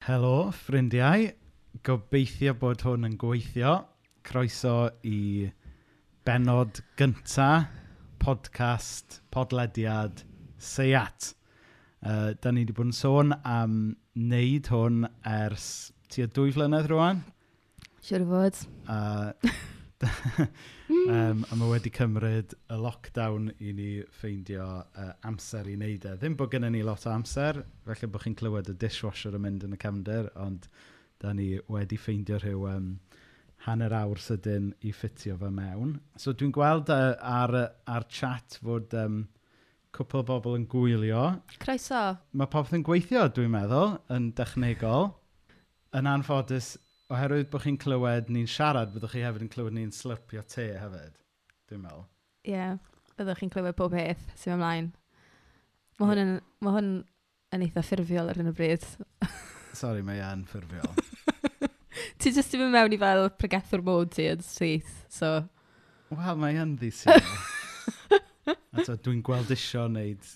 Helo, ffrindiau. Gobeithio bod hwn yn gweithio. Croeso i benod gynta, podcast, podlediad, seiat. Uh, da ni wedi bod yn sôn am wneud hwn ers tua dwy flynedd rwan. Siwr o fod. Uh, um, a mae wedi cymryd y lockdown i ni ffeindio uh, amser i wneud e. Ddim bod gennym ni lot o amser, felly bod chi'n clywed y dishwasher yn mynd yn y cefnder, ond da ni wedi ffeindio rhyw um, hanner awr sydyn i ffitio fe mewn. So dwi'n gweld uh, ar, ar chat fod um, cwpl o bobl yn gwylio. Croeso. Mae popeth yn gweithio, dwi'n meddwl, yn dechnegol. Yn anffodus, oherwydd bod chi'n clywed ni'n siarad, byddwch chi hefyd yn clywed ni'n slypio te hefyd, dwi'n meddwl. Ie, yeah, byddwch chi'n clywed pob peth sy'n ymlaen. Mae hwn yn, ma hwn yn eitha ffurfiol ar hyn o bryd. Sorry, mae e'n ffurfiol. ti jyst i fynd mewn i fel pregethwr mod ti yn syth, so... Wel, mae e'n ddisyl. A dwi'n gweld isio wneud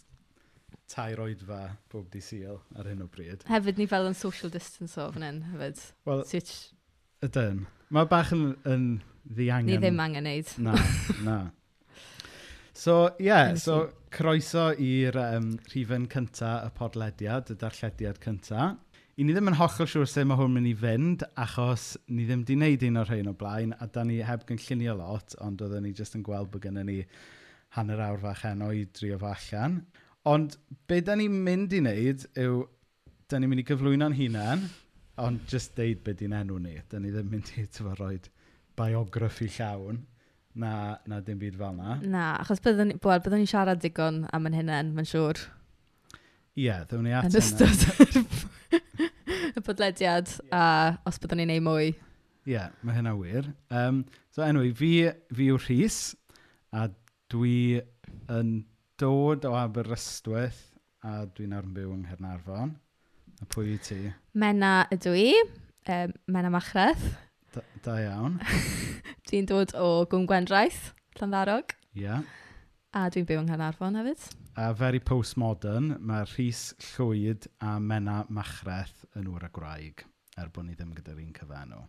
tair oedfa bob di syl ar hyn o bryd. Hefyd ni fel yn social distance o fan hyn hefyd. Wel, Switch. ydyn. Mae bach yn, yn ddiangen. Ni ddim angen neud. Na, na. So, ie, yeah, so croeso i'r um, rhifen cynta y podlediad, y darllediad cynta. I ni ddim yn hollol siŵr sef mae hwn mynd i fynd, achos ni ddim wedi gwneud un o'r rhain o blaen, a da ni heb gynllunio lot, ond oedden ni jyst yn gweld bod gennym ni hanner awr fach heno i drio fo allan. Ond be da ni'n mynd i wneud yw, da ni'n mynd i gyflwyno'n hunain, ond just deud be di'n enw ni. Da ni ddim mynd i tyfa, roi biograffi llawn na, na dim byd fel na. Na, achos byddwn ni, well, byddwn ni siarad digon am yn hynny, mae'n siŵr. Ie, yeah, ddewn ni at hynny. Yn ystod y podlediad, a os byddwn ni'n ei mwy. Ie, yeah, mae hynna wir. Um, so anyway, fi, fi yw Rhys, a dwi yn dod o Aberystwyth a dwi'n armbyw yng Nghernarfon. A pwy i ti? Mena ydw i, um, Mena Machreth. Da, da iawn. dwi'n dod o Gwm Gwendraeth, Llanddarog. Ie. Yeah. A dwi'n byw yng Nghernarfon hefyd. A very postmodern, mae Rhys Llwyd a Mena Machreth yn wyr y graig, er bod ni ddim gyda'r un cyfenw.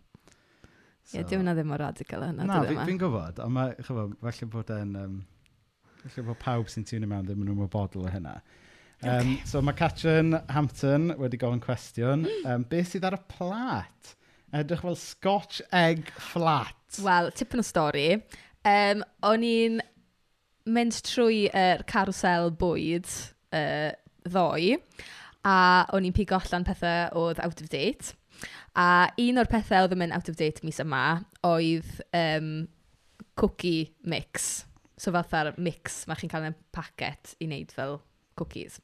So, Ie, yeah, dwi'n ddim o radical yna. Na, e fi'n fi, fi gwybod, ond mae, chyfo, falle bod e'n... Um, Felly bod pawb sy'n tîn i mewn ddim yn ymwybodol o hynna. Um, okay. So mae Catrin Hampton wedi gofyn cwestiwn. Um, be sydd ar y plat? Edrych fel Scotch Egg Flat. Wel, tipyn o stori. Um, o'n i'n mynd trwy yr uh, carwsel bwyd uh, ddoe a o'n i'n pigo allan pethau oedd out of date. A un o'r pethau oedd yn mynd out of date mis yma oedd um, cookie mix. So fatha'r mix mae chi'n cael yn packet i wneud fel cookies.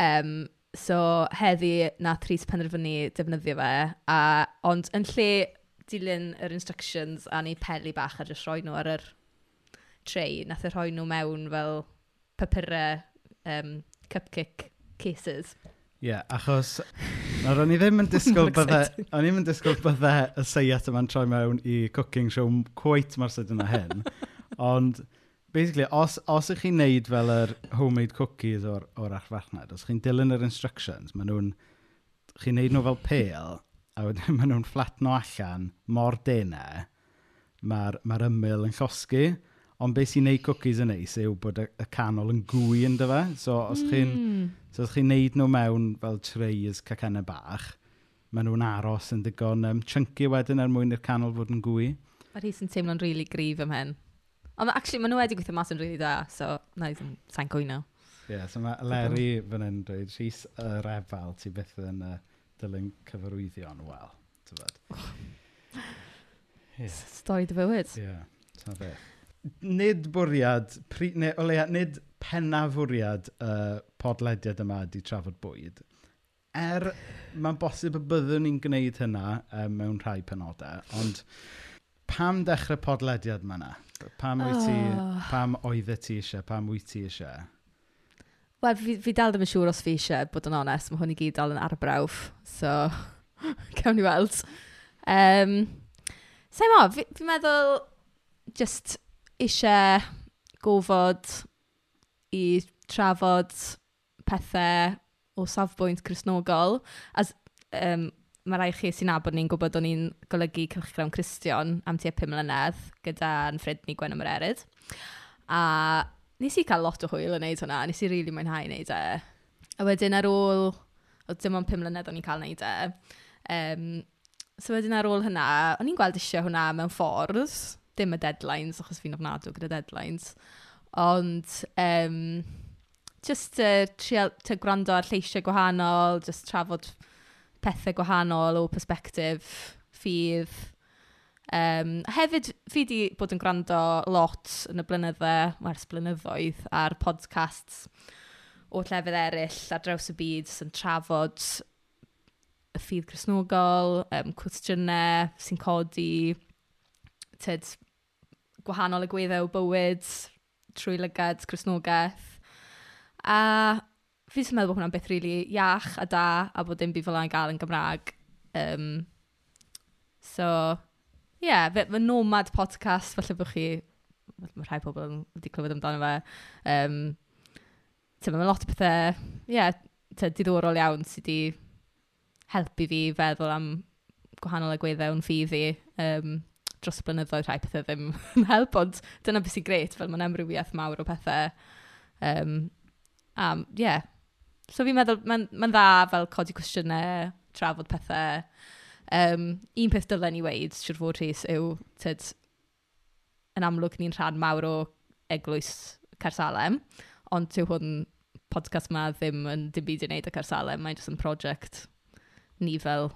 Um, so heddi na Tris penderfynu defnyddio fe, a, ond yn lle dilyn yr instructions a ni peli bach a jyst rhoi nhw ar yr tray, nath y rhoi nhw mewn fel papurau um, cupcake cases. Ie, yeah, achos nawr o'n i ddim yn disgwyl bydde, o'n i ddim yn disgwyl bydde y seiat yma'n troi mewn i cooking show cweit mor sydyn yna hyn, ond basically, os, os ych chi'n neud fel yr homemade cookies o'r, or archfarchnad, os chi'n dilyn yr instructions, maen nhw'n, chi'n neud nhw fel pale, a wedyn maen nhw'n flatno allan mor denau, mae'r ma ymyl yn llosgu, ond beth sy'n neud cookies yn neis yw bod y, y canol yn gwy yn dyfa. So os mm. chi'n hmm. so, chi neud nhw mewn fel trays cacennau bach, maen nhw'n aros yn digon um, chunky wedyn er mwyn i'r canol fod yn gwy. Mae'r hys yn teimlo'n rili really grif ym hen. Ond actually, maen nhw wedi gweithio mas yn rili really da, so na i ddim sa'n cwyno. Ie, yeah, so mae Leri fan hyn dweud, Rhys yr efal, ti byth yn uh, dilyn cyfarwyddion, wel, ti'n fod. Yeah. Stoed y fywyd. Ie, yeah, ta beth. Nid bwriad, pri, ne, o leia, nid pennaf bwriad y uh, podlediad yma di trafod bwyd. Er mae'n bosib y byddwn ni'n gwneud hynna um, mewn rhai penodau, ond pam dechrau podlediad yma na? Pam wyt ti, oh. pam oeddet ti eisiau, pam wyt ti eisiau? Wel, fi, fi dal ddim yn siŵr os fi eisiau, bod yn onest, mae hwn i gyd dal yn arbrawf, so cawn ni weld. Um, Sa'i mo, fi'n fi meddwl just eisiau gofod i trafod pethau o safbwynt chrysnogol. As, um, mae rai chi sy'n nabod ni'n gwybod o'n i'n golygu cylchgrawn Cristion am tua 5 mlynedd gyda'n ffrind ni Gwen Ymrerydd. A nes i cael lot o hwyl yn neud hwnna, nes i rili really mwynhau neud e. A wedyn ar ôl, o dim ond 5 mlynedd o'n i'n cael neud e. Um, so wedyn ar ôl hynna, o'n i'n gweld eisiau hwnna mewn ffordd, dim y deadlines, achos fi'n ofnadw gyda deadlines. Ond, um, just uh, trial, gwrando ar lleisiau gwahanol, just trafod pethau gwahanol o persbectif, ffydd. Um, hefyd, fi di bod yn gwrando lot yn y blynyddau, wers blynyddoedd, ar podcasts o llefydd eraill ar draws y byd sy'n trafod y ffydd chrysnogol, um, cwestiynau sy'n codi, tyd, gwahanol y gweddau o bywyd trwy lygad chrysnogaeth. A fi sy'n meddwl bod hwnna'n beth rili really iach a da, a bod dim byd fel yna'n gael yn Gymraeg. Um, so, ie, yeah, fe, fe nomad podcast, falle bod chi, mae rhai pobl wedi clywed amdano fe. Um, Tyma, mae lot o pethau, ie, yeah, diddorol iawn sydd wedi helpu fi feddwl am gwahanol agweddau o'n ffydd i. Um, dros y blynyddoedd rhai pethau ddim yn help, ond dyna beth sy'n gret, fel mae'n emrywiaeth mawr o pethau. Um, a, um, ie, yeah, So fi'n meddwl mae'n ma dda fel codi cwestiynau, trafod pethau. Um, un peth dylen ni weid, siwr fod Rhys, yw, tyd, yn amlwg ni'n rhan mawr o eglwys Carsalem, ond tyw hwn podcast ma ddim yn dim byd i wneud â Carsalem, mae'n jyst yn prosiect ni fel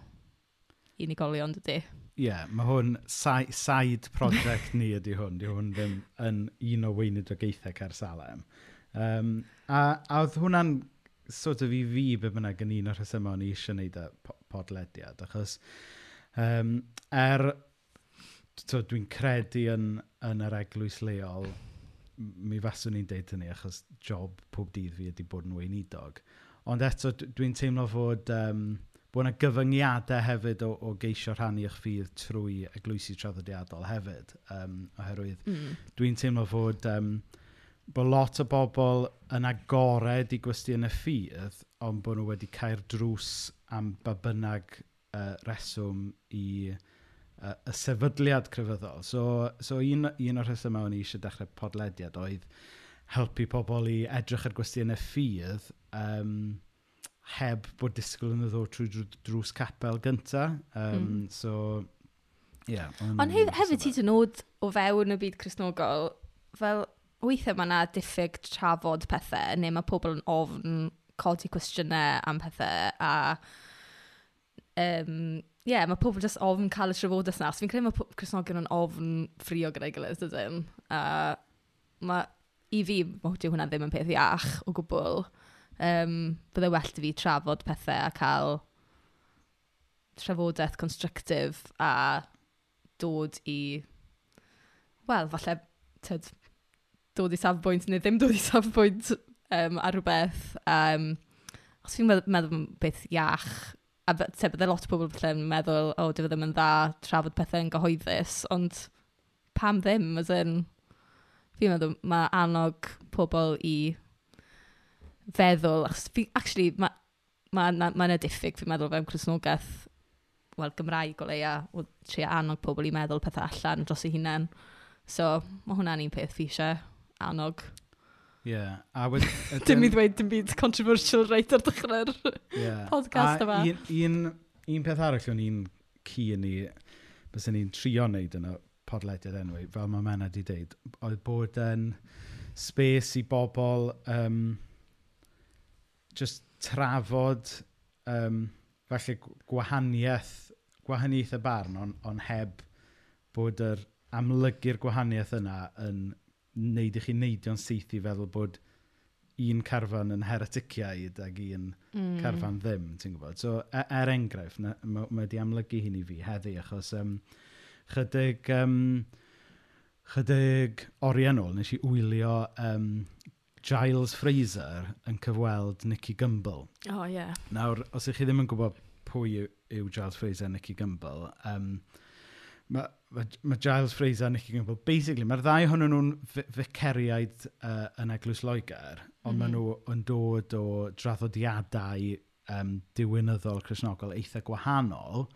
unigolion dydy. Ie, yeah, mae hwn side project ni ydy hwn. Di hwn ddim yn un o weinidogaethau Carsalem. Um, a, a oedd hwnna'n sort of i fi be bynnag yn un o'r rhesymau o'n i eisiau gwneud y podlediad, achos um, er dwi'n credu yn, yn yr eglwys leol, mi faswn i'n deud hynny achos job pob dydd fi ydy bod yn weinidog. Ond eto, dwi'n teimlo fod, um, bod yna gyfyngiadau hefyd o, o geisio rhannu eich ffydd trwy eglwysi traddodiadol hefyd. Um, oherwydd, mm. dwi'n teimlo fod um, bod lot o bobl yn agored i gwestiwn y ffydd, ond bod nhw wedi cael drws am babynnag uh, reswm i uh, y sefydliad crefyddol. So, so un, un o'r rhesymau o'n i eisiau dechrau podlediad oedd helpu pobl i edrych ar gwestiwn y ffydd um, heb bod disgwyl yn y ddod trwy drws capel gynta. Um, mm. So, ie. Yeah, Ond hef, hefyd ti dynod o fewn y byd Cresnogol, fel weithiau mae yna diffyg trafod pethau, neu mae pobl yn ofn codi cwestiynau am pethau, a um, yeah, mae pobl jyst ofn cael y trafodaeth na. So fi'n credu mae Cresnogion yn ofn ffrio gyda'i gilydd, dydyn. A mae, i fi, mae hwnna ddim yn peth iach o gwbl. Um, bydde well i fi trafod pethau a cael trafodaeth constructive a dod i, wel, falle, tyd, dod i safbwynt neu ddim dod i safbwynt um, ar rhywbeth. Um, os fi'n meddwl, meddwl beth iach, a te, bydde lot o bobl yn meddwl, o, oh, dyfa e ddim yn dda trafod pethau yn gyhoeddus, ond pam ddim, as in, fi'n meddwl, mae annog pobl i feddwl, achos fi, actually, mae ma, ma, ma yna diffyg, fi'n meddwl, fewn Cresnogaeth, wel, Gymraeg o leia, o trio annog pobl i meddwl pethau allan dros eu hunain. So, mae hwnna'n un peth fi eisiau annog. Ie. Yeah. A wed, dim i ddweud dim byd controversial reit ar dechrau'r yeah. podcast yma. Un, un, un peth arall o'n i'n cu yn ni, bys ni'n trio wneud yn y podlediad enw, fel mae Mena di dweud, oedd bod yn space i bobl um, just trafod um, falle gwahaniaeth, gwahaniaeth y barn, ond on heb bod yr amlygu'r gwahaniaeth yna yn wneud i chi neidio'n seithi feddwl bod un carfan yn hereticiaid ac un mm. carfan ddim, ti'n gwybod? So, er, er enghraifft, mae wedi amlygu hyn i fi heddi, achos um, chydig, um, chydig oriau nôl, nes i wylio um, Giles Fraser yn cyfweld Nicky Gumbel. O, oh, ie. Yeah. Nawr, os ych chi ddim yn gwybod pwy yw, yw Giles Fraser a Nicky Gumbel, um, mae, ma, ma Giles Fraser a Nicky Gimble, basically, mae'r ddau ohonyn nhw'n ficeriaid uh, yn Eglwys Loegr, ond mm mhm. -hmm. maen nhw yn dod o draddodiadau um, diwynyddol Cresnogol eitha gwahanol.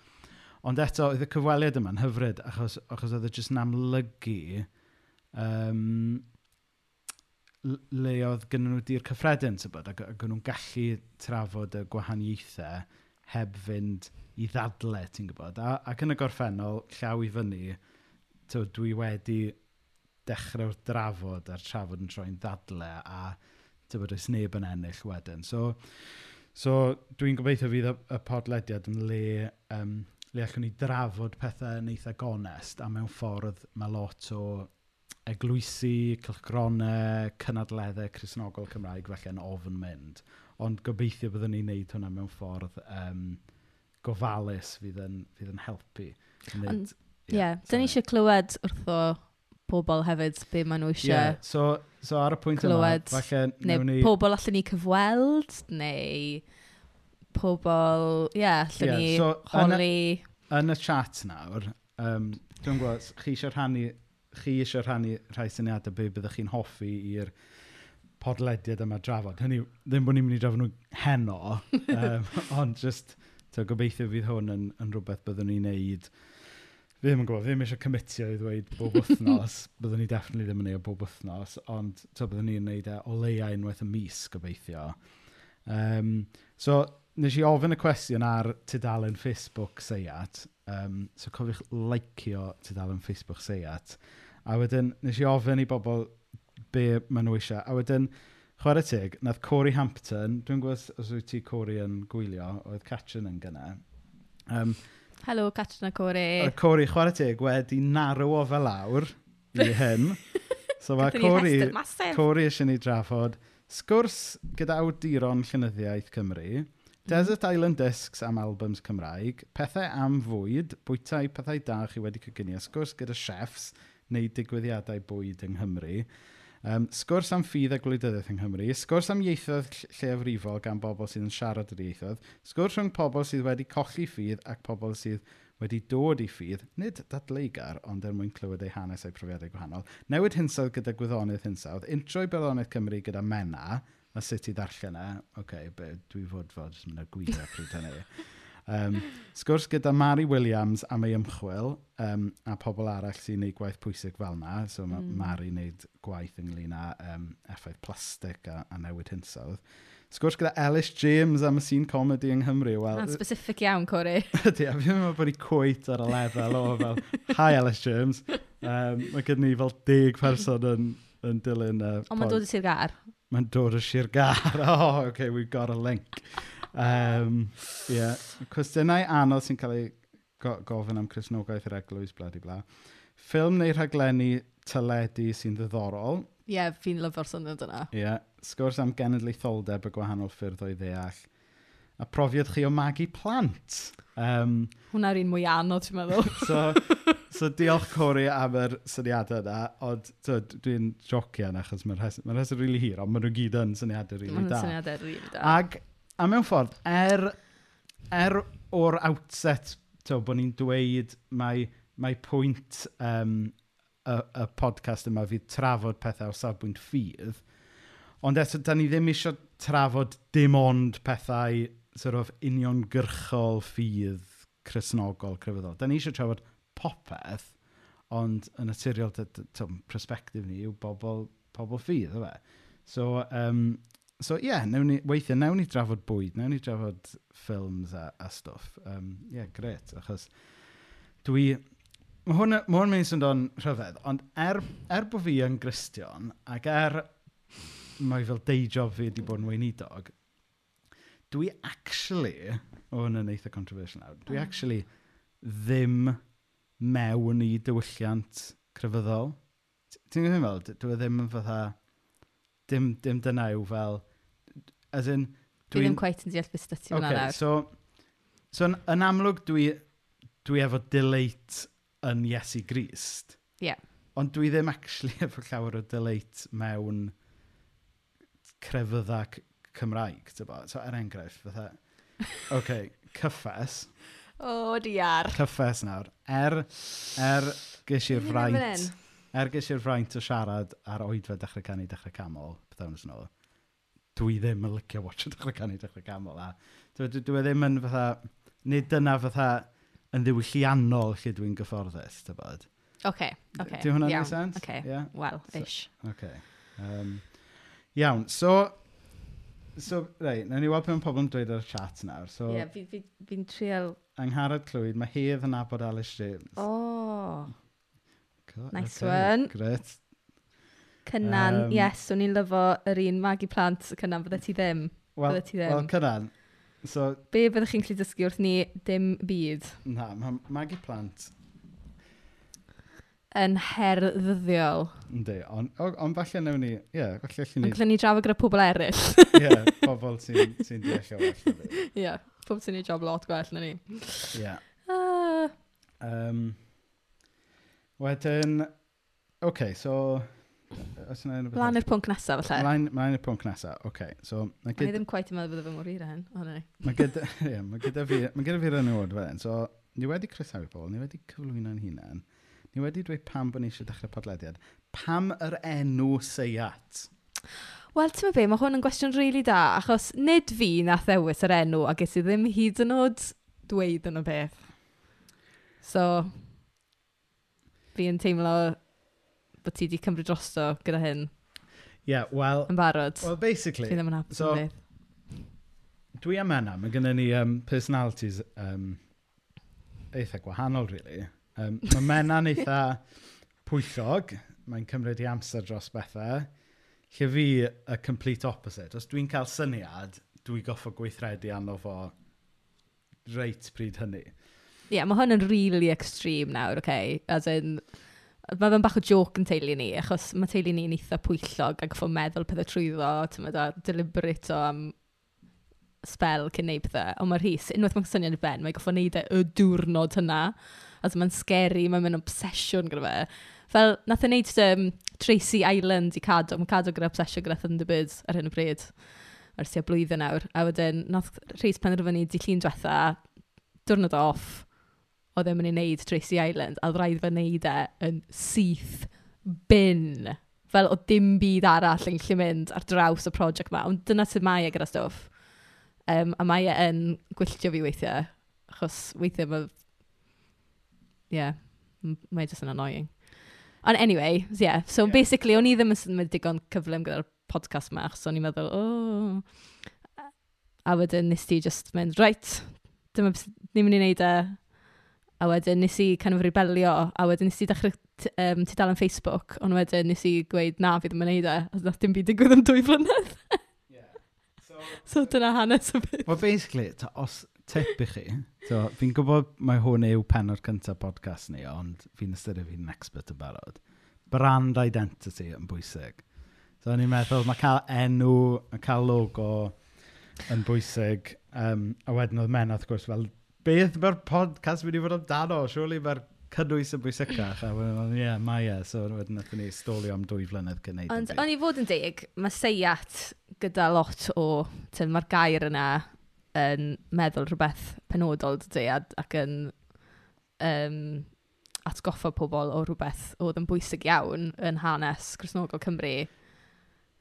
Ond eto, oedd y cyfweliad yma'n hyfryd, achos, achos oedd e jyst yn amlygu um, le oedd gen nhw di'r cyffredin, sybod, ac o'n nhw'n gallu trafod y gwahaniaethau heb fynd i ddadle, ti'n gwybod. A, ac yn y gorffennol, llaw i fyny, to, dwi wedi dechrau'r drafod a'r trafod yn troi'n ddadle a tybod oes neb yn ennill wedyn. So, so dwi'n gobeithio fydd y, y podlediad yn le, um, le allwn ni drafod pethau yn eitha gonest a mewn ffordd mae lot o eglwysi, cylchgronau, cynadleddau Cresnogol Cymraeg felly yn ofn mynd. Ond gobeithio byddwn ni'n neud hwnna mewn ffordd um, gofalus fydd yn, fydd yn helpu. Ond, ie, yeah, dyn ni eisiau clywed wrtho pobl hefyd be maen nhw eisiau yeah, so, so ar y pwynt clywed, yma, falle neu ni... pobl allan ni cyfweld, neu pobl, ie, yeah, allan yeah, ni so, holi. Yn y, yn y chat nawr, um, dwi'n gwybod, chi eisiau rhannu, chi eisiau rhannu rhai syniadau be byddwch chi'n hoffi i'r podlediad yma drafod. Hynny, ddim bod ni'n mynd i drafod nhw heno, um, ond just So gobeithio fydd hwn yn, yn rhywbeth byddwn ni'n neud. Fi ddim yn gwybod, fi ddim eisiau cymitio i ddweud bob wythnos. byddwn ni definitely ddim yn neud bob wythnos, ond to byddwn ni'n neud e o leia unwaith y mis gobeithio. Um, so, nes i ofyn y cwestiwn ar tudalen Facebook seiat. Um, so cofiwch laicio tudalen Facebook seiat. A wedyn, nes i ofyn i bobl be maen nhw eisiau. A wedyn, Chwarae teg, nath Corey Hampton, dwi'n gwybod os wyt ti Corey yn gwylio, oedd Catrin yn gyna. Um, Helo, Catrin a Corey. Oedd Corey, chwarae teg, wedi narw o fel lawr i hyn. so mae Corey, Corey eisiau ni drafod sgwrs gyda awduron Llynyddiaeth Cymru, mm. Desert Island Discs am albums Cymraeg, pethau am fwyd, bwytau pethau da chi wedi cygynio, sgwrs gyda chefs neu digwyddiadau bwyd yng Nghymru, Um, sgwrs am ffydd a gwleidyddiaeth yng Nghymru, sgwrs am ieithoedd lleafrifol gan bobl sydd yn siarad yr ieithoedd, sgwrs rhwng pobl sydd wedi colli ffydd ac pobl sydd wedi dod i ffydd, nid dadleigar, ond er mwyn clywed eu hanes a'i profiadau gwahanol, newid hinsawdd gyda gwyddonydd hinsawdd, intro i Belonydd Cymru gyda mena, a sut i ddarllen e, oce, okay, dwi fod fod yn y gwydda pryd hynny. Um, sgwrs gyda Mary Williams am ei ymchwil um, a pobl arall sy'n gwneud gwaith pwysig fel yna. So mae mm. Mary wneud gwaith ynglyn â um, effaith plastig a, a newid hinsawdd. Sgwrs gyda Ellis James am y sîn comedy yng Nghymru. Well, Na'n specific iawn, Cori. Ydy, a fi'n meddwl bod i cwyt ar y lefel o fel, hi Ellis James. Um, mae gyda ni fel deg person yn, yn dilyn... Uh, Ond mae'n dod i sir gar. Mae'n dod i sir gar. Oh, okay, we've got a link. Um, yeah. Cwestiynau anodd sy'n cael ei go gofyn am Cresnogaeth yr Eglwys, bla di bla. Ffilm neu rhaglenni tyledu sy'n ddiddorol. Ie, yeah, fi'n lyfo'r syniad yna. Ie. Yeah. Sgwrs am genedlaetholdeb y gwahanol ffyrdd o'i ddeall. A profiad chi o magu plant. Um, Hwna'r un mwy anodd, ti'n meddwl. so, so diolch Cori am yr syniadau yna, ond so, dwi'n jocio yna achos mae'r rheswm, mae'n rili really hir, ond maen nhw gyd yn syniadau rili really da. Mae'n syniadau rili really da. Ag A mewn ffordd, er, er o'r outset to, bod ni'n dweud mae, mae pwynt um, y, y podcast yma fydd trafod pethau o safbwynt ffydd, ond eto, da ni ddim eisiau trafod dim ond pethau sort of, uniongyrchol ffydd chrysnogol, crefyddol. Da ni eisiau trafod popeth, ond yn naturiol, prospectif ni yw bobl, bobl ffydd, yw e? So, um, so ie, yeah, ni, weithiau, newn ni drafod bwyd, newn ni drafod ffilms a, a stwff. Ie, um, yeah, gret, achos dwi... Mae hwn, ma hwn mynd i synd o'n rhyfedd, ond er, er bod fi yn gristion, ac er mae fel deijob fi wedi bod yn weinidog, dwi actually, o hwn yn eitha controversial nawr, dwi mm. actually ddim mewn i dywylliant crefyddol. Ti'n gwybod fel, dwi e ddim yn fatha dim, dim dyna yw fel As in, dwi ddim quite yn deall beth sydd ti'n okay. So, so yn, yn amlwg dwi, dwi efo delight yn Iesu Grist. Ie. Yeah. Ond dwi ddim actually efo llawer o delight mewn crefyddau Cymraeg. Tybo. So, er enghraifft, fatha. OK, cyffes. O, oh, diar. Cyffes nawr. Er, er ges i'r fraint... Er ges i'r fraint o siarad ar oedfa dechrau canu, dechrau camol, pethau yn ôl dwi ddim yn licio watch yn dechrau canu, dechrau canu fel Dwi, dwi, dwi ddim yn fatha, nid dyna fatha yn ddiwylliannol lle dwi'n gyfforddus, dy bod. Oce, okay, oce. Okay, Di hwnna'n yeah, sens? Oce, okay, yeah? well, so, ish. So, okay. Um, iawn, so... So, rei, na ni weld pe beth pobl yn dweud ar y chat nawr. So, Ie, yeah, fi'n fi, fi, fi trial... Angharad Clwyd, mae Hedd yn abod Alice James. Oh! God, nice okay, one. Gret. Cynan, um, yes, o'n i'n lyfo yr un magu plant, y cynan, fydde ti ddim. Wel, bydde ti ddim. Wel, cynan. So, Be byddwch chi'n gallu dysgu wrth ni dim byd? Na, mae magu plant yn herddiol. Ynddi, ond on, on falle newn ni, ie, yeah, falle allwn ni... Ond ni drafod gyda pobl eraill. Ie, yeah, pobl sy'n sy deall o well. Ie, yeah, pobl sy'n ei job lot gwell na ni. Ie. Yeah. Uh... Um, wedyn, oce, okay, so Os yna unrhyw beth... Mlaen i'r pwnc nesaf, falle. Mlaen, mlaen i'r pwnc nesaf, oce. Okay. So, mae gyd... Ni ddim quite yn meddwl bod y mor hir hyn, ond ni. Mae gyda, yeah, ma gyda fi, ma gyda fi rynwod fe. So, ni wedi croesawu pobl, ni wedi cyflwyno'n hunain. Ni wedi dweud pam bod ni eisiau dechrau podlediad. Pam yr enw Seiat? Wel, ti'n be, mae hwn yn gwestiwn rili really da, achos nid fi na ddewis yr enw, a ges i ddim hyd yn oed dweud yn y beth. So, fi yn teimlo bod ti wedi cymryd drosto gyda hyn? Ie, yeah, wel... Yn barod. Well, basically... Fi ddim yn hapus so, Dwi am enna, mae gennym ni um, personalities um, eitha gwahanol, really. Um, mae menna'n eitha pwyllog, mae'n cymryd i amser dros bethau. Lle fi, y complete opposite. Os dwi'n cael syniad, dwi goffo gweithredu arno fo reit pryd hynny. Ie, yeah, mae hwn yn really extreme nawr, oce? Okay? As in, Mae fe'n bach o joc yn teulu ni, achos mae teulu ni'n eitha pwyllog ac ffo'n meddwl pethau trwyddo, ti'n meddwl, deliberate o am spel cyn neud pethau. Ond mae'r rhys, unwaith mae'n syniad i ben, mae'n goffo neud e y diwrnod hynna. A mae'n scary, mae'n mynd obsesiwn gyda fe. Fel, nath e wneud um, Tracy Island i cadw. Mae cadw gyda obsesiwn gyda Thunderbirds ar hyn o bryd. Ar tua blwyddyn nawr. A wedyn, nath rhys penderfynu di llun diwetha, diwrnod off oedd e'n mynd i wneud Tracy Island, a oedd rhaid fe wneud e yn syth bin. Fel o dim byd arall yn gallu mynd ar draws y prosiect yma, ond dyna sydd mae e gyda stwff. Um, a mae e yn gwylltio fi weithiau, achos weithiau mae... Ie, Yeah, mae jyst yn annoying. Ond anyway, yeah, so yeah. basically, o'n i ddim yn symud digon cyflym gyda'r podcast yma, achos o'n i'n meddwl. Oh. A wedyn nes ti just mynd, right, dyma beth ni'n mynd i wneud e a wedyn nes i kind of rebelio, a wedyn nes i dechrau um, tudalen Facebook, ond wedyn nes i gweud na fi ddim yn neud e, a nath dim byd digwydd am dwy flynedd. yeah. so, so dyna hanes y byd. Well, basically, ta, os tip i chi, so, fi'n gwybod mai hwn yw penod cyntaf podcast ni, ond fi'n ystyried fi'n expert yn barod. Brand identity yn bwysig. So, o'n i'n meddwl, mae cael enw, mae cael logo yn bwysig. Um, a wedyn oedd men, wrth gwrs, fel beth mae'r podcast wedi bod amdano? Surely mae'r cynnwys yn bwysicach. A wedyn, ie, yeah, mae e. So, wedyn nath ni stolio am dwy flynedd gwneud. Ond, o'n i fod yn deg, mae seiat gyda lot o... Tyn, mae'r gair yna yn meddwl rhywbeth penodol, dydy, ac yn um, atgoffa pobl o rhywbeth oedd yn bwysig iawn yn hanes Cresnogol Cymru,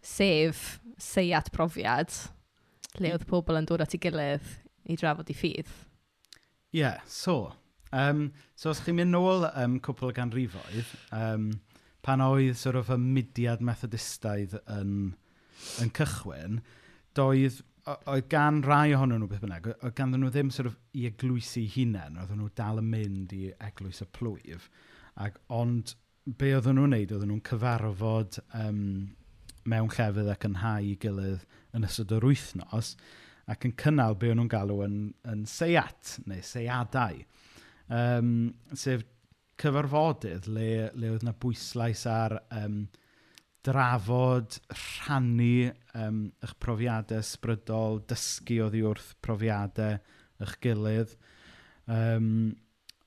sef seiat profiad, lle hmm. oedd pobl yn dod at ei gilydd i drafod i ffydd. Ie, yeah, so, Um, so os chi'n mynd nôl um, cwpl o ganrifoedd, um, pan oedd sort of y mudiad Methodistaidd yn, yn cychwyn, doedd, o- oedd gan rai ohonyn nhw beth bynnag, oedd ganddyn nhw ddim sort of i eglwysu hunain, oedd nhw dal yn mynd i eglwys y plwyf. Ac, ond be oedden nhw'n neud, oedden nhw'n cyfarfod um, mewn llefydd ac yn hau i gilydd yn ystod yr wythnos ac yn cynnal be o'n nhw'n galw yn, yn seiat neu seiadau, um, sef cyfarfodydd le, le oedd yna bwyslais ar um, drafod, rhannu um, eich profiadau sbrydol, dysgu oddi wrth profiadau eich gilydd. Um,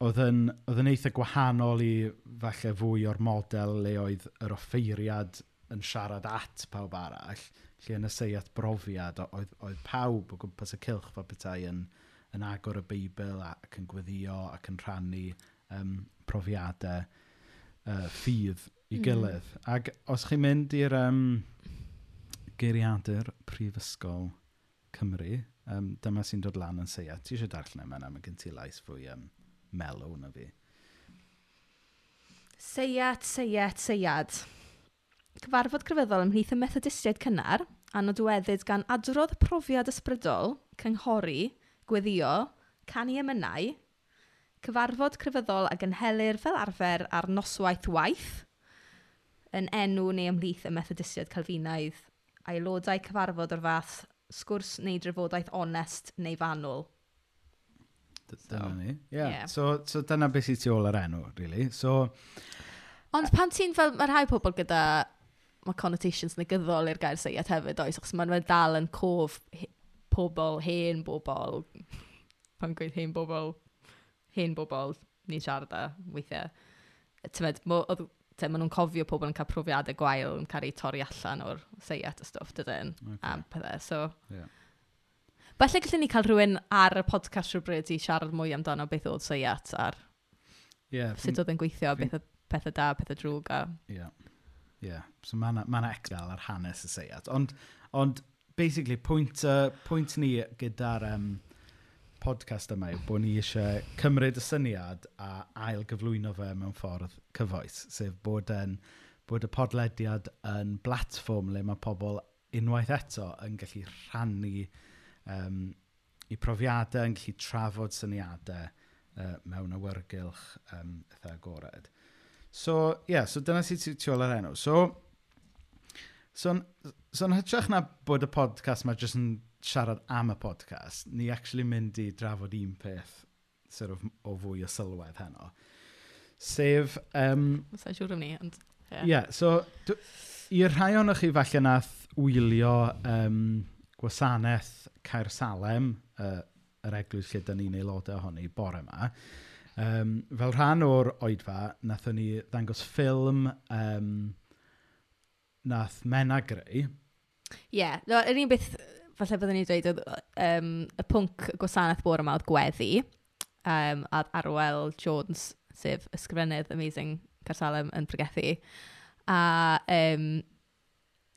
oedd yn, oedd yn eitha gwahanol i falle fwy o'r model le oedd yr offeiriad yn siarad at pawb arall, lle yn y seiat brofiad, oedd, oedd pawb o gwmpas y cilch fel bethau yn, yn agor y Beibl ac yn gweddio ac yn rhannu um, profiadau uh, ffydd i hmm. gilydd. Mm. Ac os chi'n mynd i'r um, geiriadur Prifysgol Cymru, um, dyma sy'n dod lan yn seiat. Ti eisiau darllen e, yma na, mae gen ti lais fwy um, melw na fi. Seiat, seiat, seiad. Cyfarfod crefyddol ymhlith y methodistiaid cynnar, a nodweddyd gan adrodd profiad ysbrydol, cynghori, gweddio, canu emynau, cyfarfod crefyddol a gynhelir fel arfer ar noswaith waith, yn enw neu ymhlith y Methodistiaid Calfinaidd, aelodau cyfarfod o'r fath sgwrs neu drafodaeth onest neu fanwl. Dyna ni. Yeah. So, so dyna beth sy'n tu ôl yr enw, really. So, Ond pan ti'n fel, mae rhai pobl gyda mae connotations negyddol i'r gair seiad hefyd oes, achos mae'n dal yn cof he, pobl, hen bobl, pan gweud hen bobl, hen bobl, ni'n siarad â weithiau. Tymed, te, maen nhw'n cofio pobl yn cael profiadau gwael yn cael eu torri allan o'r seiad a stwff dydyn okay. am pethau. So, yeah. Falle gallwn ni cael rhywun ar y podcast rhywbryd i siarad mwy amdano beth oedd seiat ar yeah, sut oedd yn gweithio, beth oedd pethau da, pethau drwg a... Yeah. Yeah. So mae yna ma exgal ar hanes y seiat. Ond, ond basically, pwynt, uh, pwynt ni gyda'r um, podcast yma yw bod ni eisiau cymryd y syniad a ail gyflwyno fe mewn ffordd cyfoes, sef bod, en, bod y podlediad yn blatfform le mae pobl unwaith eto yn gallu rhannu um, i profiadau, yn gallu trafod syniadau uh, mewn awyrgylch um, eitha agored. So, ie, yeah, so dyna sy'n tu, tu ôl yr enw. So, so, so yn hytrach na bod y podcast mae jyst yn siarad am y podcast, ni actually mynd i drafod un peth sort of, o fwy o sylwedd heno. Sef... Um, Sa'n siŵr am ni, ond... Ie, yeah. yeah, so i'r rhai o'n chi falle nath wylio um, gwasanaeth Caer Salem, uh, yr eglwys lle dyn ni'n aelodau ohoni, bore yma, Um, fel rhan o'r oedfa, nathon ni ddangos ffilm um, nath Mena greu. Ie, yeah, no, yr un beth falle byddwn ni'n dweud, oedd um, y pwnc gwasanaeth bore yma oedd gweddi, um, a Arwel Jones, sef ysgrifennydd Amazing Carsalem yn Pregethu. A, um,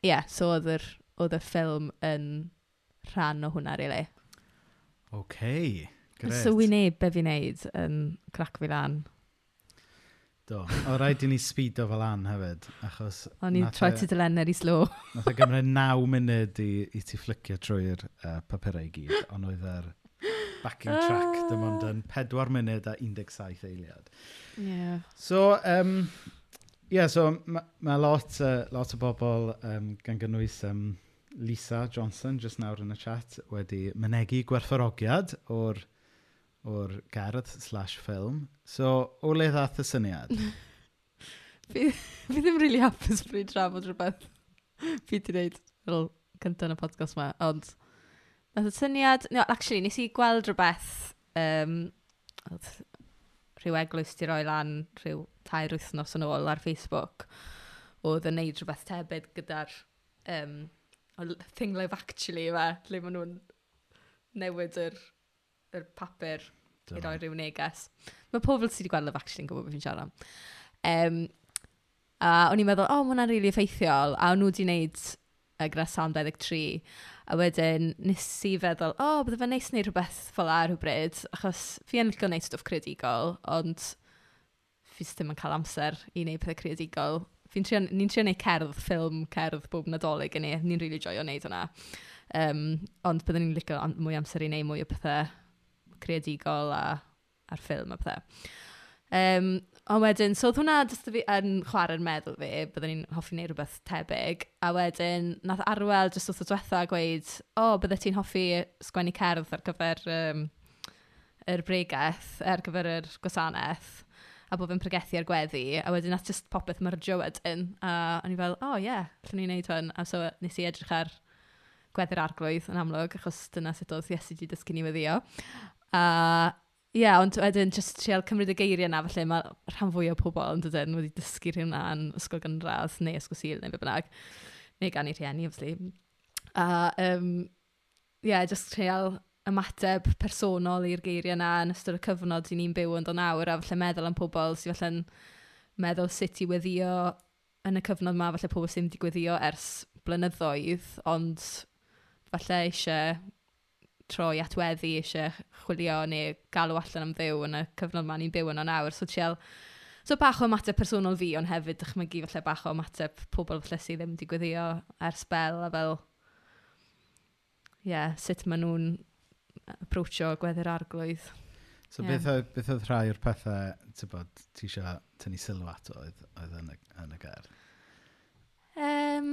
ie, yeah, so oedd yr, oedd y ffilm yn rhan o hwnna. Really. Oce. Okay. Gret. be fi'n neud yn crac fi lan. Do. O rhaid i ni speedo fel an hefyd, achos... O'n i'n troi ti dylenner i slo. Nath e- o e gymryd naw munud i, i ti flicio trwy'r uh, papurau i gyd, ond oedd e'r yr backing track ah. dim ond yn 4 munud a 17 eiliad. Yeah. So, um, yeah, so mae ma lot, uh, lot o bobl um, gan gynnwys um, Lisa Johnson, just nawr yn y chat, wedi mynegu gwerthorogiad o'r o'r gerdd slash ffilm. So, o le ddath y syniad? fi, fi ddim really hapus bryd drafod rhywbeth. fi di wneud fel cyntaf yn y podcast yma, ond nath y syniad... No, actually, nes i gweld rhywbeth um, rhyw eglwys di roi lan rhyw tair wythnos yn ôl ar Facebook oedd yn neud rhywbeth tebyg gyda'r um, thing live actually yma, lle maen nhw'n newid yr, yr papur i roi rhyw neges. Mae pobl sydd wedi gweld Love Actually yn gwybod beth fi'n siarad am. Um, a o'n i'n meddwl, o, oh, mae hwnna'n rili really effeithiol. A o'n nhw wedi gwneud uh, gyda Sam 23. A wedyn nes i feddwl, o, oh, bydde fe'n neis wneud rhywbeth fel ar hwbryd, achos fi yn licio wneud stwff creadigol, ond fi ddim yn cael amser i wneud pethau creadigol. Fi'n trio, ni'n trio wneud cerdd, ffilm, cerdd, bob nadolig yn ni. Ni'n rili really joio wneud hwnna. Um, ond byddwn ni'n licio am, mwy amser i wneud mwy o pethau creadigol a, a'r ffilm a pethau. Um, ond wedyn, so oedd hwnna jyst fi yn chwarae'r meddwl fi, byddwn ni'n hoffi wneud rhywbeth tebyg. A wedyn, nath Arwel jyst wrth y diwetha gweud, o, oh, byddai ti'n hoffi sgwennu cerdd ar gyfer um, yr bregaeth, ar gyfer yr gwasanaeth a bod fe'n pregethu ar gweddi, a wedyn nath just popeth myrdio wedyn, a o'n i fel, o oh, ie, yeah, llwn ni'n neud hwn, a so nes i edrych ar gweddi'r arglwydd yn amlwg, achos dyna sut oedd Iesu wedi dysgu ni weddio. A ie, yeah, ond wedyn jyst trial cymryd y geiriau yna, felly mae rhan fwy o pobl yn dydyn wedi dysgu rhywna yn ysgol gynradd neu ysgol sil neu be bynnag, neu gan i rhieni, obviously. A um, ie, yeah, jyst trial ymateb personol i'r geiriau yna yn ystod y cyfnod i ni'n byw yn dod nawr, a falle meddwl am pobl sydd falle'n meddwl sut i weddio yn y cyfnod yma, falle pobl sy'n wedi gweddio ers blynyddoedd, ond falle eisiau troi atweddi eisiau chwilio neu galw allan am ddew yn y cyfnod ma ni'n byw yno nawr. So tiel, so bach o ymateb personol fi, ond hefyd dychmygu falle bach o ymateb pobl falle sydd ddim wedi gweddio ar bel a fel, ie, yeah, sut maen nhw'n approachio gweddi'r arglwydd. So yeah. beth, oedd, beth oedd rhai o'r pethau, ti'n bod, ti eisiau tynnu sylw at oedd, oedd yn, y, yn y ger? Um,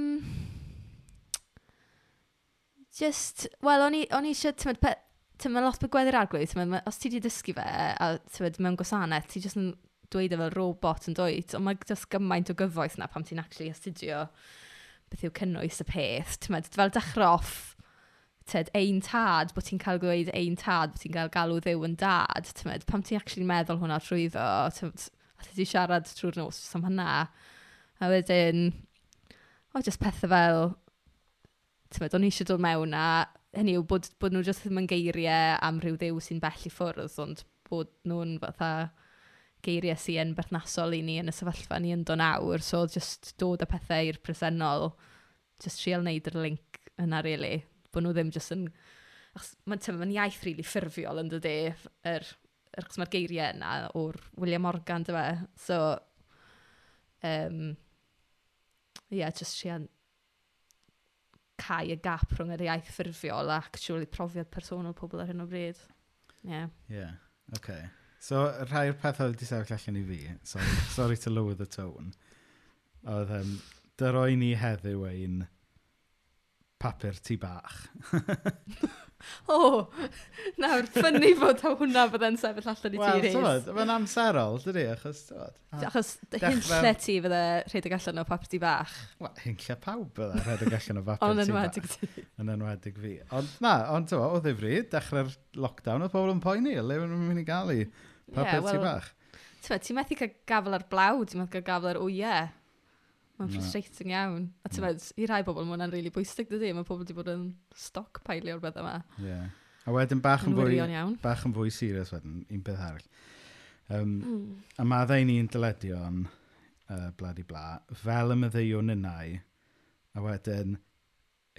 Just, wel, o'n i, on i eisiau, ti'n meddwl, ti'n meddwl, lot o gweddi'r arglwydd, ti'n meddwl, os ti wedi dysgu fe, a ti'n meddwl, mewn gwasanaeth, ti jyst yn dweud fel robot yn dweud, ond mae just gymaint o gyfoeth na pam ti'n actually astudio beth yw cynnwys y peth, ti'n meddwl, fel dechrau off, ted ein tad, bod ti'n cael gweud ein tad, bod ti'n cael galw ddew yn dad, ti'n meddwl, pam ti'n actually meddwl hwnna trwy ddo, a ti siarad trwy'r nos am hynna. A wedyn, o, just pethau fel, timod, o'n i eisiau dod mewn a hynny yw bod, bod nhw jyst ddim yn geiriau am rhyw ddew sy'n bell i ffwrdd, ond bod nhw'n fatha geiriau sy'n yn berthnasol i ni yn y sefyllfa ni yn ynddo nawr, so jyst dod â pethau i'r presennol, jyst trial wneud yr link yna, really, bod nhw ddim jyst yn... Mae'n ma iaith rili really ffurfiol yn dydy, yr, yr, mae'r geiriau yna o'r William Morgan, dy fe. So, um, yeah, just trial cau y gap rhwng yr iaith ffurfiol a actually profiad personol pobl ar hyn o bryd. Ie. Yeah. Yeah, okay. So, rhai o'r pethau wedi sefyll allan i fi, sorry, sorry to lower the tone, oedd um, dyroi ni heddiw ein papur tu bach. o, oh, nawr, ffynnu fod hwnna fydde'n sefyll allan i well, ti, Rhys. Wel, mae'n amserol, dydy, achos... Tywed, achos hyn lle ti fydde rhedeg allan o papur tu bach. Wel, hyn lle pawb bydde rhedeg allan o papur tu bach. Ond enwedig ti. Yn enwedig fi. Ond na, ond tywa, o ddifryd, dechrau'r lockdown, oedd pobl yn poeni, le fydden nhw'n mynd i gael i papur yeah, well, tu bach. Ti'n methu cael gafel ar blawd, ti'n methu cael gafel ar wyau. Mae'n frustrating iawn. A ti'n meddwl, i rai bobl, mae'n rili really bwysig, dydy? Mae pobl wedi bod yn stockpile o'r bethau yma. Yeah. A wedyn bach yn, fwy, bach yn fwy serious wedyn, un peth arall. Um, mm. A maddau ni'n dyledion, uh, blad i bla, fel y myddeion ynnau, a wedyn,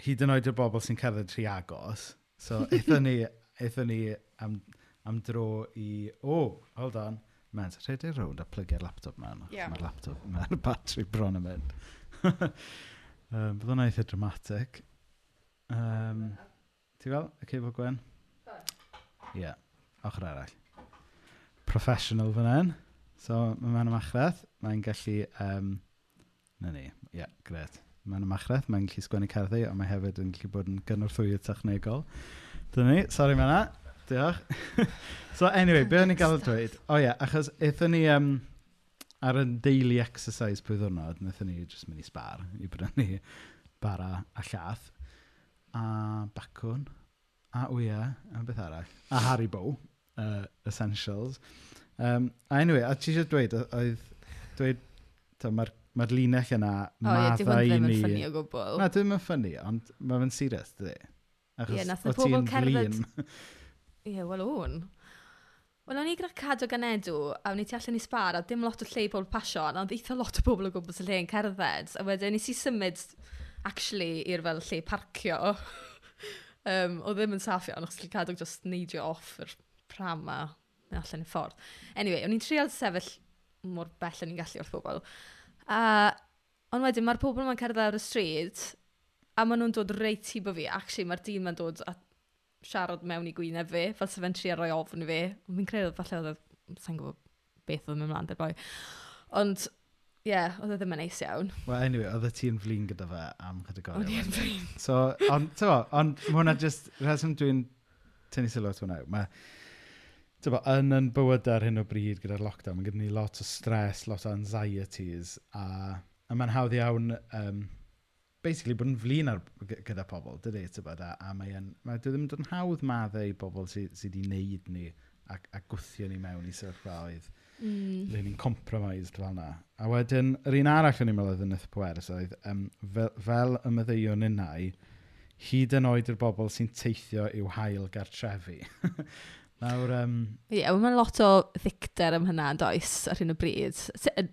hyd yn oed y bobl sy'n cerdded tri agos, so eithon ni, eithon ni am, am dro i, o, oh, hold on, Mad, rhedeg rownd a plygio'r laptop ma. Yeah. Mae'r laptop, mae'r batri bron yn mynd. um, Bydd hwnna eitha dramatic. Um, Ti fel? Y cefo Gwen? Ie. Yeah. Ochr arall. Professional fan hyn. So, mae man ymachredd. Mae'n gallu... Um, na ni. Ie, yeah, gred. Mae'n ymachredd. Mae'n gallu sgwennu cerddi, ond mae hefyd yn gallu bod yn gynorthwydd technegol. Dyna ni. Sori, mae'na. Diolch. so anyway, beth o'n i'n gael dweud? O oh, ie, yeah, achos eithon ni um, ar y daily exercise pwy ddwrnod, wnaethon ni just mynd i spar i brynu bara a llath a bacwn a wyau a beth arall a Haribo uh, essentials. Um, a anyway a ti eisiau dweud oedd dweud mae'r mae'r linell yna o ie dim ond ddim yn ffynnu o gwbl na ddim yn ffynnu ond mae'n serious dydy ie nath y pobl cerdded Ie, wel o'n. Wel, o'n i gyda cadw gan edw, a o'n i tu allan i sbar, a dim lot o lle i pobl pasio, ond oedd eitha lot o bobl o gwmpas y lle yn cerdded. A wedyn, nes i symud, actually, i'r fel lle parcio. um, o ddim yn saff iawn, achos lle cadw just neidio off yr pram a allan i ffordd. Anyway, o'n i'n trial sefyll mor bell o'n i'n gallu wrth bobl. A, ond wedyn, mae'r pobl yma'n cerdded ar y stryd, a maen nhw'n dod reit i bo fi. Actually, mae'r dyn ma'n dod at siarad mewn i gwyneb fi, fel sef fe'n tri ar roi ofn i fi. Fi'n credu falle oedd, e, sa'n gwybod beth oedd yn ymlaen boi. Ond, ie, yeah, oedd e ddim yn neis iawn. Wel, anyway, oedd y ti'n flin gyda fe am chydig o'r O'n i'n flin. So, ond, tyfo, ond mae hwnna just, rheswm dwi'n tynnu sylw at hwnna, mae, tyfo, yn yn bywyd ar hyn o bryd gyda'r lockdown, mae gyda ni lot o stress, lot o anxieties, a, a mae'n hawdd iawn um, basically bod yn flin ar, gyda pobl, dydy, tybod, a, a mae yn, mae dwi ddim yn dod yn hawdd maddau i bobl sydd sy wedi sy wneud ni a, a gwthio ni mewn i sefyllfaoedd mm. le ni'n compromised fel yna. A wedyn, yr un arall o'n i'n meddwl oedd yn Nyth Pweris oedd, um, fel, fel y myddeion innau, hyd yn oed yr bobl sy'n teithio i'w hael gartrefi. Nawr, um... Ie, yeah, mae'n lot o ddicter am hynna, yn does, ar hyn o bryd.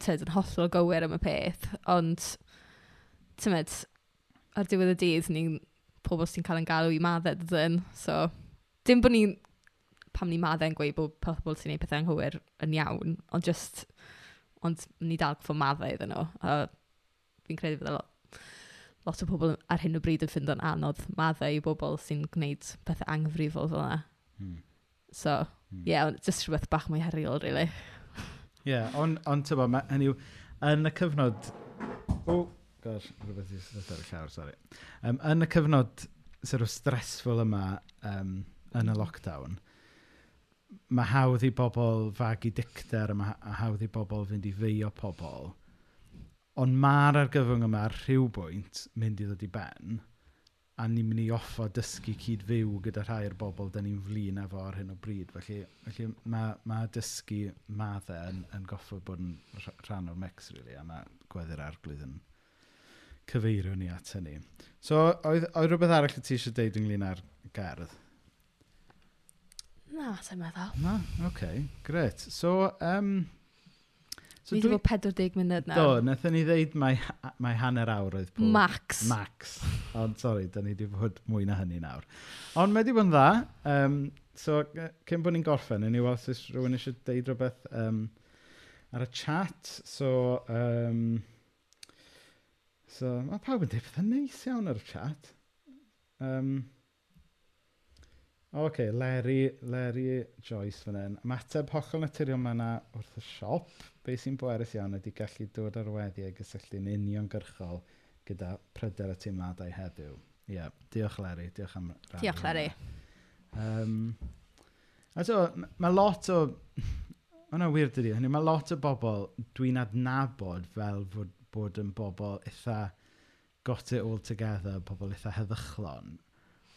Tyd yn hollol gywir am y peth, ond, Ti'n tymed, ar diwedd y dydd, ni'n pobl sy'n cael yn galw i maddau dydyn. So, dim bod ni'n, pam ni maddau'n gweud bod pobl sy'n gwneud pethau anghywir yn iawn, ond just, ond ni dal gyffo maddau iddyn nhw. A fi'n credu bod lot, lot o pobl ar hyn o bryd yn ffynd o'n anodd maddau i bobl sy'n gwneud pethau anghyfrifol fel yna. Hmm. So, hmm. ie, hmm. yeah, just rhywbeth bach mwy heriol, really. Ie, yeah, ond on, on tybo, hynny yw, yn y cyfnod... Oh Gosh, rhywbeth i sydd ar y llawr, sori. Um, yn y cyfnod sort of stressful yma um, yn y lockdown, mae hawdd i bobl fagu dicter a mae hawdd i bobl fynd i feio pobl. Ond mae'r argyfwng yma ar rhyw mynd i ddod i ben a ni'n mynd i offo dysgu cyd fyw gyda rhai o'r bobl da ni'n flin efo ar hyn o bryd. Felly, felly mae, mae dysgu maddau yn, yn goffo bod yn rhan o'r mix, really, a mae gweddi'r arglwydd yn cyfeirio ni at hynny. So, oedd, oedd rhywbeth arall ti eisiau deud ynglyn â'r gerdd? Na, sy'n meddwl. Na, oce, okay, gret. So, um, So Fi wedi bod 40 munud na. Do, wnaethon ni ddeud mai, mai hanner awr oedd pob. Max. Max. Ond, sori, da ni wedi bod mwy na hynny nawr. Ond mae wedi bod yn dda. Um, so, cyn bod ni'n gorffen, yn ni weld os rhywun eisiau deud rhywbeth um, ar y chat. So, um, So, mae pawb yn dweud pethau neis iawn ar y chat. Um, o, okay, Leri, Leri Joyce fan hyn. Mateb hollol naturiol mae yna wrth y siop. Be sy'n bwerus iawn ydy gallu dod ar weddi a gysylltu'n uniongyrchol gyda pryder y teimladau heddiw. Ie, yeah, diolch Leri, diolch am rannu. Diolch Leri. Um, a so, mae lot o... Mae wir dydi, hynny mae lot o bobl dwi'n adnabod fel fod bod yn bobl eitha got it all together, bobl eitha heddychlon.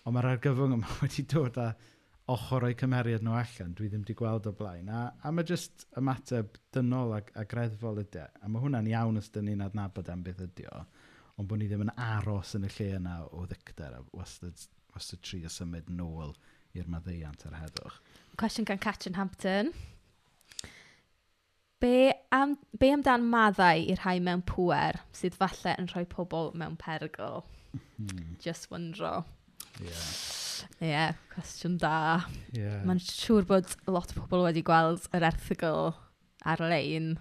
Ond mae'r argyfwng yma wedi dod â ochr o'i cymeriad nhw allan, dwi ddim wedi gweld o blaen. A, a mae jyst ymateb dynol e. a, a greddfol ydy. A mae hwnna'n iawn os dyn ni'n adnabod am beth ydy o, ond bod ni ddim yn aros yn y lle yna o ddicter a wastad, wastad tri o symud nôl i'r maddeiant ar heddwch. Cwestiwn gan Catrin Hampton. Be, am, be amdan maddau i'r rhai mewn pŵer sydd falle yn rhoi pobl mewn perygl? Hmm. Just wondro. Ie, yeah. yeah, cwestiwn da. Yeah. Mae'n siŵr bod lot o pobl wedi gweld yr erthigol ar-lein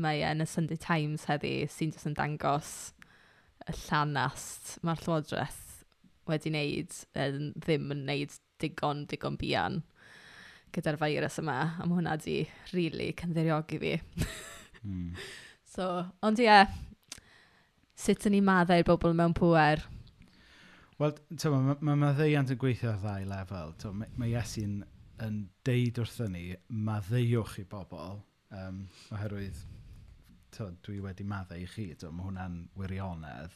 mae e yn y Sunday Times heddi sy'n jyst yn dangos y llanast mae'r llywodraeth wedi wneud, yn ddim yn wneud digon, digon bian gyda'r virus yma, a mae hwnna di rili really cynddiriogi fi. mm. So, ond ie, yeah, sut yn ni maddau'r bobl mewn pwer? Wel, mae ma, ma maddeiant yn gweithio ar ddau lefel. Tewa, mae, mae Iesu'n yn deud wrthyn ni, maddeiwch i bobl, um, oherwydd to, dwi wedi maddau i chi, to, mae hwnna'n wirionedd.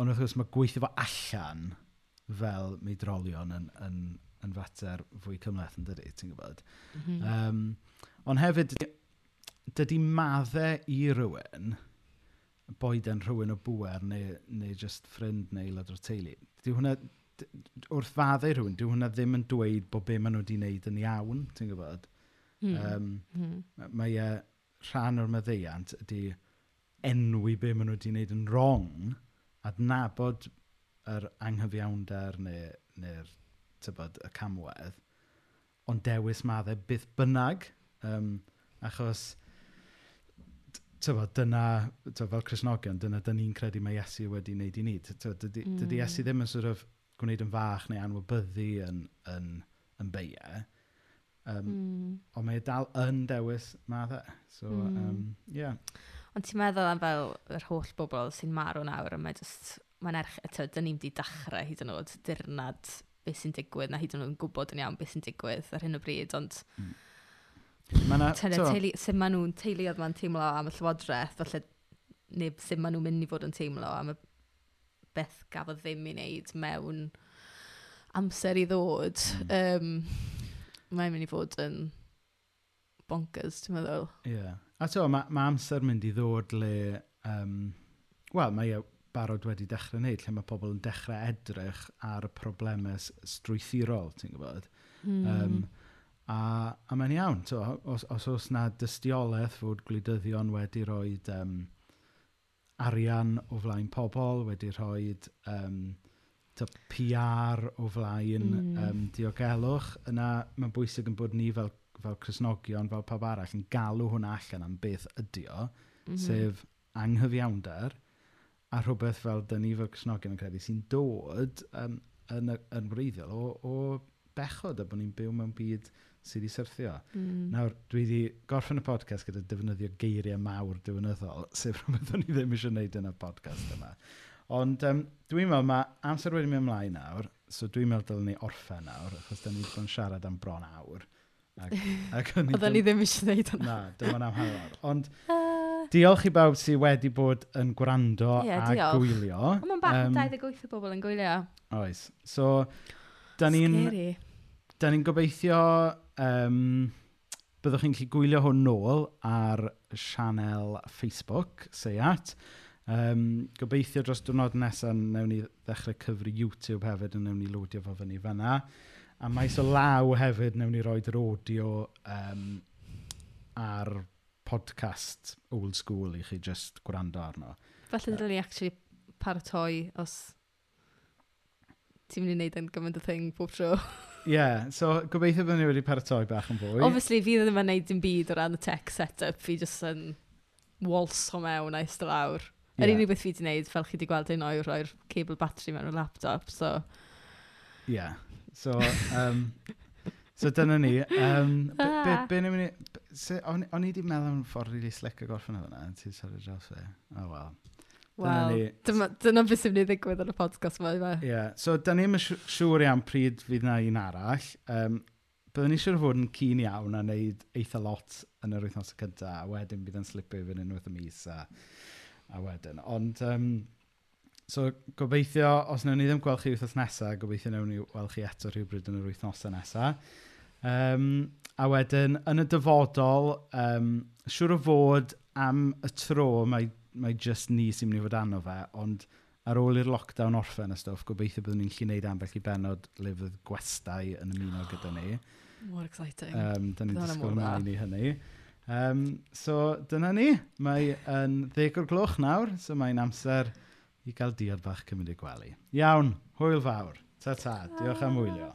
Ond wrth gwrs mae gweithio fo allan fel meidrolion yn, yn, yn fater fwy cymleth yn dydy, ti'n gwybod. Mm -hmm. um, ond hefyd, dydy maddau i rywun, boed yn rhywun o bwer neu, neu just ffrind neu aelod o'r teulu, dyw hwnna, wrth faddau rhywun, dyw hwnna ddim yn dweud bod be maen nhw wedi wneud yn iawn, ti'n gwybod. Mm. Um, mm. Mae e, rhan o'r meddeiant ydy enwi be maen nhw wedi wneud yn wrong, adnabod yr anghyfiawnder neu'r neu tybod, y camwedd, ond dewis maddau byth bynnag, um, achos tybod, dyna, tybod, fel Cresnogion, dyna dyn ni'n credu mae Iesu wedi wneud i ni. Dydy mm. Iesu ddim yn sort of gwneud yn fach neu anwybyddu yn, yn, yn beia. Um, mm. Ond mae e dal yn dewis maddau. So, mm. um, yeah. Ond ti'n meddwl am fel yr holl bobl sy'n marw nawr, a mae just, mae'n erch, eto, dyn ni'n di dechrau hyd yn oed dirnad beth sy'n digwydd, na hyd yn oed yn gwybod yn iawn beth sy'n digwydd ar hyn o bryd, ond... Mm. Mae'na... Teulu, sut maen nhw'n teuluodd ma'n teimlo am y llywodraeth, falle neu sut maen nhw'n mynd i fod yn teimlo am y beth gafodd ddim i wneud mewn amser i ddod. Mm. Um, mae'n mynd i fod yn bonkers, ti'n meddwl. Ie. Yeah. A to, mae ma amser mynd i ddod le... Um, Wel, mae e barod wedi dechrau wneud, lle mae pobl yn dechrau edrych ar y problemau strwythurol, ti'n gwybod. Mm. Um, a, a mae'n iawn, to, os, os oes na dystiolaeth fod gwleidyddion wedi rhoi um, arian o flaen pobl, wedi rhoi um, to PR o flaen mm. um, diogelwch, yna mae'n bwysig yn bod ni fel, fel Cresnogion, fel pawb arall, yn galw hwnna allan am beth ydy o, mm -hmm. sef anghyfiawnder, a rhywbeth fel dyn ni fel Cresnogion yn credu sy'n dod um, yn, y, yn wreiddiol o, o bechod a bod ni'n byw mewn byd sydd wedi syrthio. Mm. Nawr, dwi wedi gorffen y podcast gyda defnyddio geiriau mawr diwynyddol, sef rhywbeth o'n i ddim eisiau gwneud yn y podcast yma. Ond um, dwi'n meddwl mae amser wedi mynd ymlaen nawr, so dwi'n meddwl dylwn ni orffen nawr, achos da ni wedi bod yn siarad am bron awr. Ac, ac Oedden ni ddim eisiau gwneud hwnna. Na, dim ond am hanner. Ond Diolch i bawb sydd wedi bod yn gwrando Ie, a diolch. gwylio. Ond mae'n bach Yym, um, 28 o bobl yn gwylio. Oes. So, da ni'n Scary. Da ni'n gobeithio um, byddwch chi'n gallu gwylio hwn nôl ar sianel Facebook, Seiat. Um, gobeithio dros diwrnod nesaf newn ni ddechrau cyfri YouTube hefyd yn newn ni loadio fo fyny fyna. A maes o law hefyd newn ni roed yr audio um, ar podcast old school i chi just gwrando arno. Felly dylwn ni actually paratoi os ti'n mynd i wneud yn gymaint o thing pob tro. Ie, yeah, so gobeithio bod ni wedi paratoi bach yn fwy. Obviously, fi ddim yn neud dim byd o ran y tech setup, fi jyst yn walso mewn a eistedd lawr. Yr yeah. unig beth fi wedi wneud, fel chi wedi gweld un o'i roi'r cable battery mewn y laptop, so... Ie, yeah. so... Um, So dyna ni. Um, be, be, ah. be be, mynd i... O'n i wedi meddwl am ffordd rili really slick o gorffen o fyna. Ti'n sori dros fe. Oh, wel. Wel, dyna, dyna beth sy'n mynd i ddigwydd yn y podcast yma. Ie, yeah. so da ni'n siŵr iawn pryd fydd na un arall. Um, byddwn ni siŵr fod yn cyn iawn a wneud eitha lot yn yr wythnos y cyntaf, a wedyn bydd yn slipio fy'n unwaith y mis a, a wedyn. Ond um, So gobeithio, os wnawn ni ddim gweld chi wythnos nesaf, gobeithio wnawn ni weld chi eto rhywbryd yn yr wythnosau nesaf. Um, a wedyn, yn y dyfodol, um, siŵr o fod am y tro mae, mae just ni sy'n mynd i fod anno fe, ond ar ôl i'r lockdown orffen y stwff, gobeithio byddwn ni'n lli wneud ambell i benod lyfydd gwestai yn ymuno gyda ni. More exciting. Um, da ni'n disgwyl mlaen i hynny. Um, so, dyna ni. Mae yn ddeg o'r gloch nawr, so mae'n amser i gael diod bach cymryd i gwely. Iawn, hwyl fawr. Ta ta, diolch am wylio.